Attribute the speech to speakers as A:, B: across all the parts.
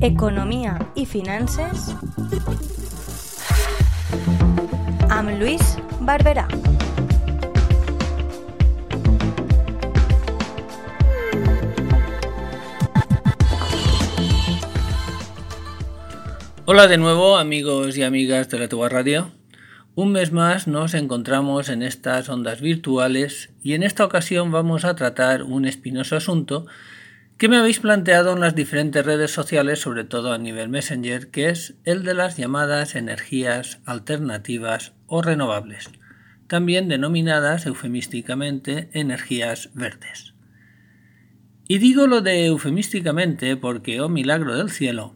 A: Economia i finances amb Lluís Barberà.
B: Hola de nuevo amigos y amigas de la Tuba Radio. Un mes más nos encontramos en estas ondas virtuales y en esta ocasión vamos a tratar un espinoso asunto que me habéis planteado en las diferentes redes sociales, sobre todo a nivel Messenger, que es el de las llamadas energías alternativas o renovables, también denominadas eufemísticamente energías verdes. Y digo lo de eufemísticamente porque, oh milagro del cielo,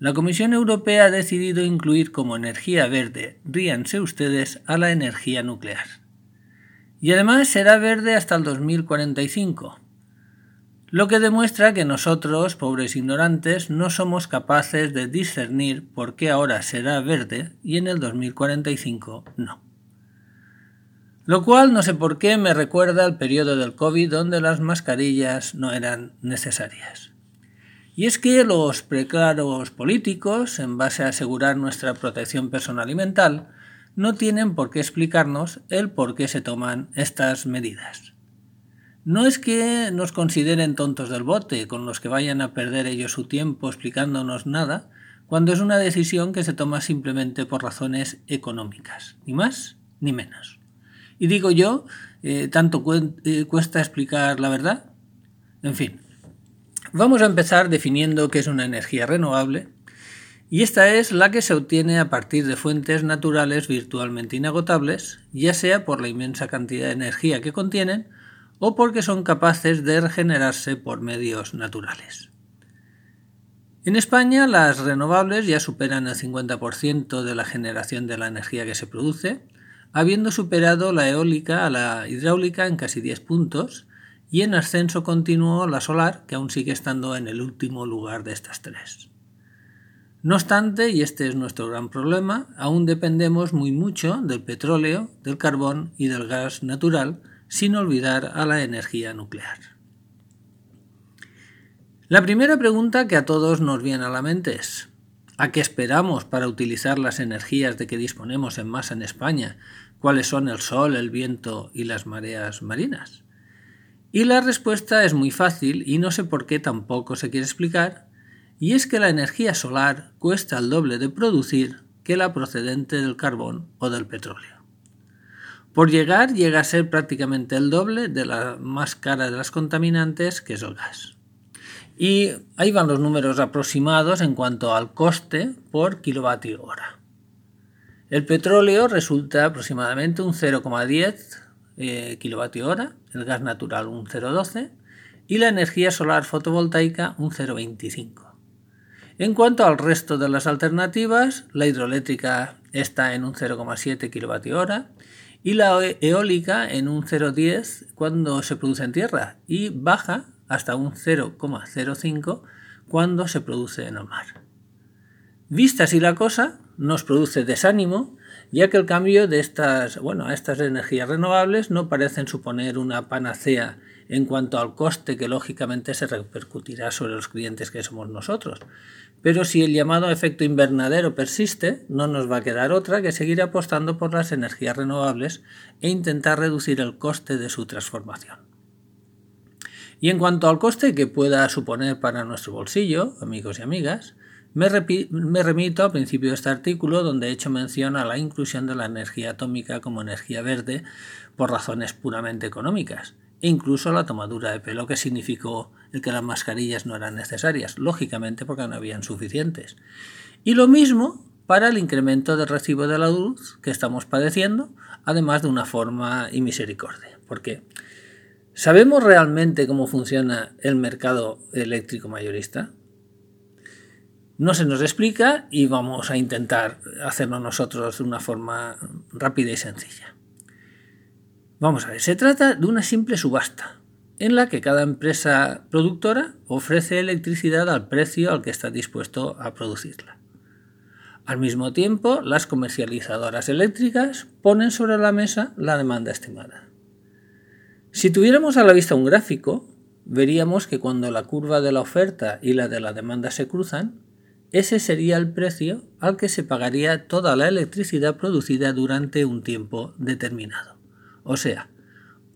B: la Comisión Europea ha decidido incluir como energía verde, ríanse ustedes, a la energía nuclear. Y además será verde hasta el 2045, lo que demuestra que nosotros, pobres ignorantes, no somos capaces de discernir por qué ahora será verde y en el 2045 no. Lo cual no sé por qué me recuerda al periodo del COVID donde las mascarillas no eran necesarias. Y es que los preclaros políticos, en base a asegurar nuestra protección personal y mental, no tienen por qué explicarnos el por qué se toman estas medidas. No es que nos consideren tontos del bote, con los que vayan a perder ellos su tiempo explicándonos nada, cuando es una decisión que se toma simplemente por razones económicas, ni más ni menos. Y digo yo, eh, ¿tanto eh, cuesta explicar la verdad? En fin, Vamos a empezar definiendo qué es una energía renovable y esta es la que se obtiene a partir de fuentes naturales virtualmente inagotables, ya sea por la inmensa cantidad de energía que contienen o porque son capaces de regenerarse por medios naturales. En España las renovables ya superan el 50% de la generación de la energía que se produce, habiendo superado la eólica a la hidráulica en casi 10 puntos, y en ascenso continuo la solar, que aún sigue estando en el último lugar de estas tres. No obstante, y este es nuestro gran problema, aún dependemos muy mucho del petróleo, del carbón y del gas natural, sin olvidar a la energía nuclear. La primera pregunta que a todos nos viene a la mente es, ¿a qué esperamos para utilizar las energías de que disponemos en masa en España? ¿Cuáles son el sol, el viento y las mareas marinas? Y la respuesta es muy fácil y no sé por qué tampoco se quiere explicar, y es que la energía solar cuesta el doble de producir que la procedente del carbón o del petróleo. Por llegar llega a ser prácticamente el doble de la más cara de las contaminantes, que es el gas. Y ahí van los números aproximados en cuanto al coste por kilovatio hora. El petróleo resulta aproximadamente un 0,10 eh, hora, el gas natural un 0,12 y la energía solar fotovoltaica un 0,25. En cuanto al resto de las alternativas, la hidroeléctrica está en un 0,7 kilovatio hora y la eólica en un 0,10 cuando se produce en tierra y baja hasta un 0,05 cuando se produce en el mar. Vista así la cosa, nos produce desánimo ya que el cambio de estas, bueno, a estas energías renovables no parecen suponer una panacea en cuanto al coste que lógicamente se repercutirá sobre los clientes que somos nosotros. Pero si el llamado efecto invernadero persiste, no nos va a quedar otra que seguir apostando por las energías renovables e intentar reducir el coste de su transformación. Y en cuanto al coste que pueda suponer para nuestro bolsillo, amigos y amigas, me, remito al principio de este artículo donde he hecho mención a la inclusión de la energía atómica como energía verde por razones puramente económicas e incluso la tomadura de pelo que significó el que las mascarillas no eran necesarias, lógicamente porque no habían suficientes. Y lo mismo para el incremento del recibo de la luz que estamos padeciendo, además de una forma y misericordia. Porque ¿sabemos realmente cómo funciona el mercado eléctrico mayorista? No se nos explica y vamos a intentar hacerlo nosotros de una forma rápida y sencilla. Vamos a ver, se trata de una simple subasta en la que cada empresa productora ofrece electricidad al precio al que está dispuesto a producirla. Al mismo tiempo, las comercializadoras eléctricas ponen sobre la mesa la demanda estimada. Si tuviéramos a la vista un gráfico, veríamos que cuando la curva de la oferta y la de la demanda se cruzan, ese sería el precio al que se pagaría toda la electricidad producida durante un tiempo determinado. O sea,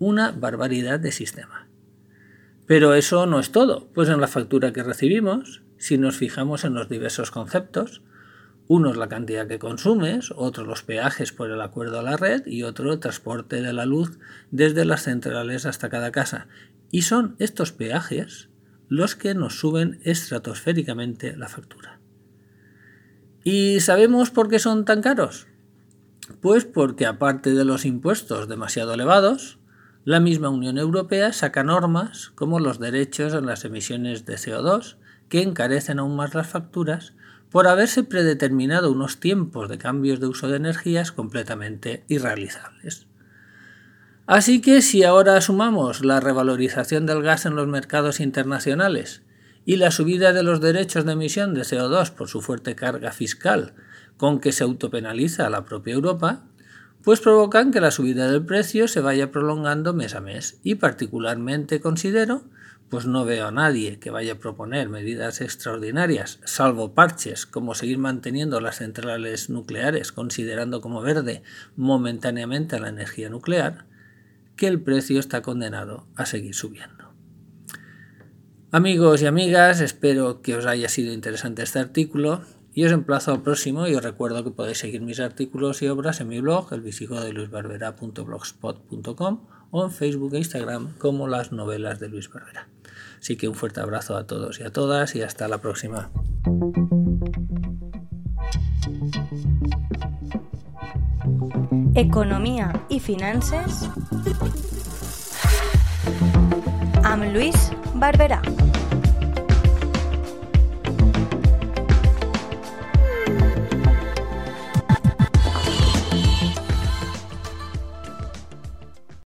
B: una barbaridad de sistema. Pero eso no es todo, pues en la factura que recibimos, si nos fijamos en los diversos conceptos, uno es la cantidad que consumes, otro los peajes por el acuerdo a la red y otro el transporte de la luz desde las centrales hasta cada casa. Y son estos peajes los que nos suben estratosféricamente la factura. ¿Y sabemos por qué son tan caros? Pues porque aparte de los impuestos demasiado elevados, la misma Unión Europea saca normas como los derechos en las emisiones de CO2 que encarecen aún más las facturas por haberse predeterminado unos tiempos de cambios de uso de energías completamente irrealizables. Así que si ahora sumamos la revalorización del gas en los mercados internacionales y la subida de los derechos de emisión de CO2 por su fuerte carga fiscal con que se autopenaliza a la propia Europa, pues provocan que la subida del precio se vaya prolongando mes a mes y particularmente considero, pues no veo a nadie que vaya a proponer medidas extraordinarias, salvo parches como seguir manteniendo las centrales nucleares considerando como verde momentáneamente la energía nuclear, que el precio está condenado a seguir subiendo. Amigos y amigas, espero que os haya sido interesante este artículo y os emplazo al próximo y os recuerdo que podéis seguir mis artículos y obras en mi blog, el elvisigodeluisbarbera.blogspot.com o en Facebook e Instagram como las novelas de Luis Barbera. Así que un fuerte abrazo a todos y a todas y hasta la próxima.
A: Economía y finanzas amb Luis Barberà.